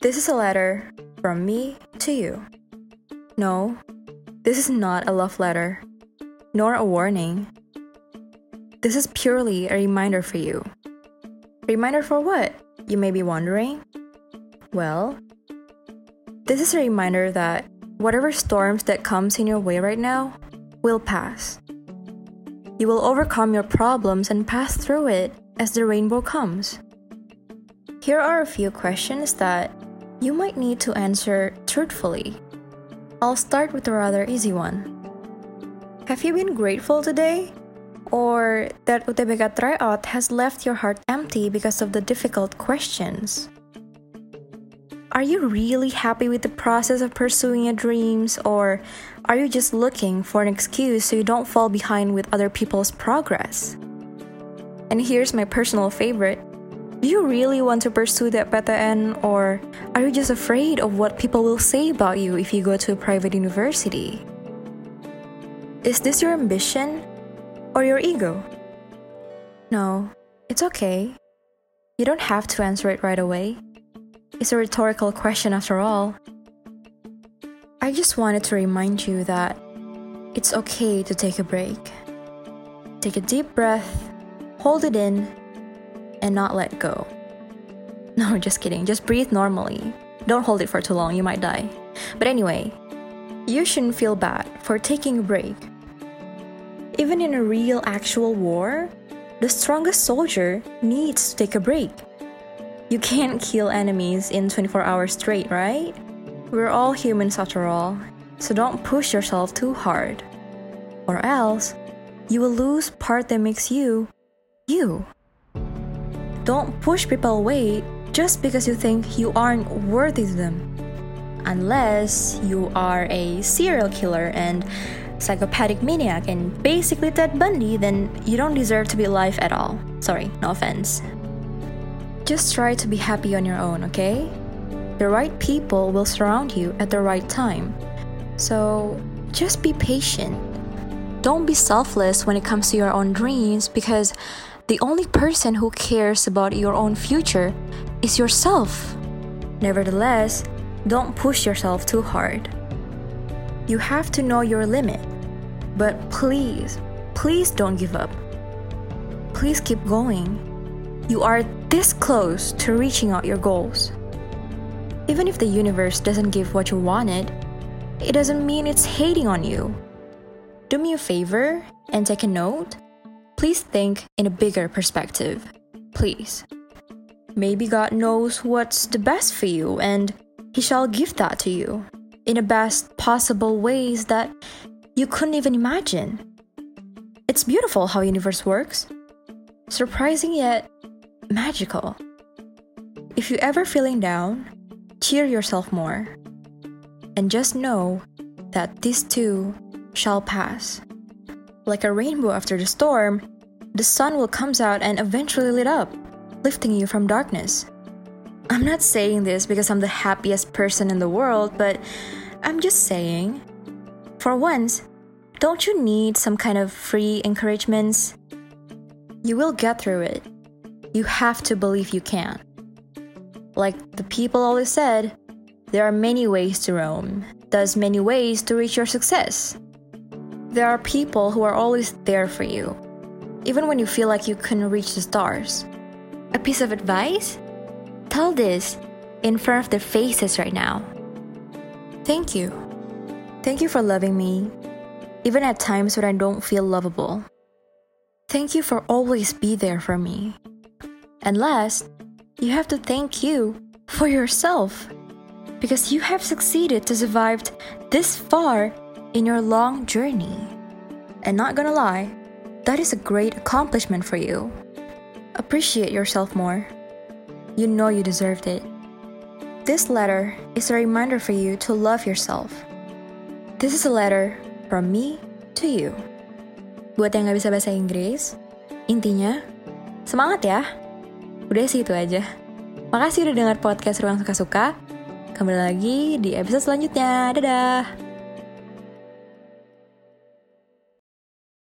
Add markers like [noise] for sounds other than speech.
This is a letter from me to you. No, this is not a love letter, nor a warning. This is purely a reminder for you. Reminder for what? You may be wondering. Well, this is a reminder that whatever storms that comes in your way right now will pass. You will overcome your problems and pass through it as the rainbow comes. Here are a few questions that you might need to answer truthfully. I'll start with a rather easy one. Have you been grateful today? Or that UTBK tryout has left your heart empty because of the difficult questions? Are you really happy with the process of pursuing your dreams, or are you just looking for an excuse so you don't fall behind with other people's progress? And here's my personal favorite do you really want to pursue that PTN or are you just afraid of what people will say about you if you go to a private university? Is this your ambition or your ego? No, it's okay. You don't have to answer it right away. It's a rhetorical question after all. I just wanted to remind you that it's okay to take a break. Take a deep breath, hold it in, and not let go. [laughs] No, just kidding. Just breathe normally. Don't hold it for too long, you might die. But anyway, you shouldn't feel bad for taking a break. Even in a real actual war, the strongest soldier needs to take a break. You can't kill enemies in 24 hours straight, right? We're all humans after all, so don't push yourself too hard. Or else, you will lose part that makes you, you. Don't push people away just because you think you aren't worthy to them. Unless you are a serial killer and psychopathic maniac and basically Ted Bundy, then you don't deserve to be alive at all. Sorry, no offense. Just try to be happy on your own, okay? The right people will surround you at the right time. So just be patient. Don't be selfless when it comes to your own dreams because the only person who cares about your own future is yourself. Nevertheless, don't push yourself too hard. You have to know your limit. But please, please don't give up. Please keep going. You are this close to reaching out your goals. Even if the universe doesn't give what you wanted, it doesn't mean it's hating on you. Do me a favor and take a note please think in a bigger perspective. Please. Maybe God knows what's the best for you and He shall give that to you in the best possible ways that you couldn't even imagine. It's beautiful how universe works. Surprising yet magical. If you're ever feeling down, cheer yourself more. And just know that this too shall pass. Like a rainbow after the storm, the sun will come out and eventually lit up, lifting you from darkness. I'm not saying this because I'm the happiest person in the world, but I'm just saying, for once, don't you need some kind of free encouragements? You will get through it. You have to believe you can. Like the people always said, there are many ways to Rome, thus many ways to reach your success. There are people who are always there for you, even when you feel like you couldn't reach the stars. A piece of advice? Tell this in front of their faces right now. Thank you. Thank you for loving me, even at times when I don't feel lovable. Thank you for always be there for me. And last, you have to thank you for yourself because you have succeeded to survive this far in your long journey. And not gonna lie, that is a great accomplishment for you. Appreciate yourself more. You know you deserved it. This letter is a reminder for you to love yourself. This is a letter from me to you. Buat yang gak bisa bahasa Inggris, intinya, semangat ya. Udah sih itu aja. Makasih udah dengar podcast Ruang Suka-Suka. Kembali lagi di episode selanjutnya. Dadah!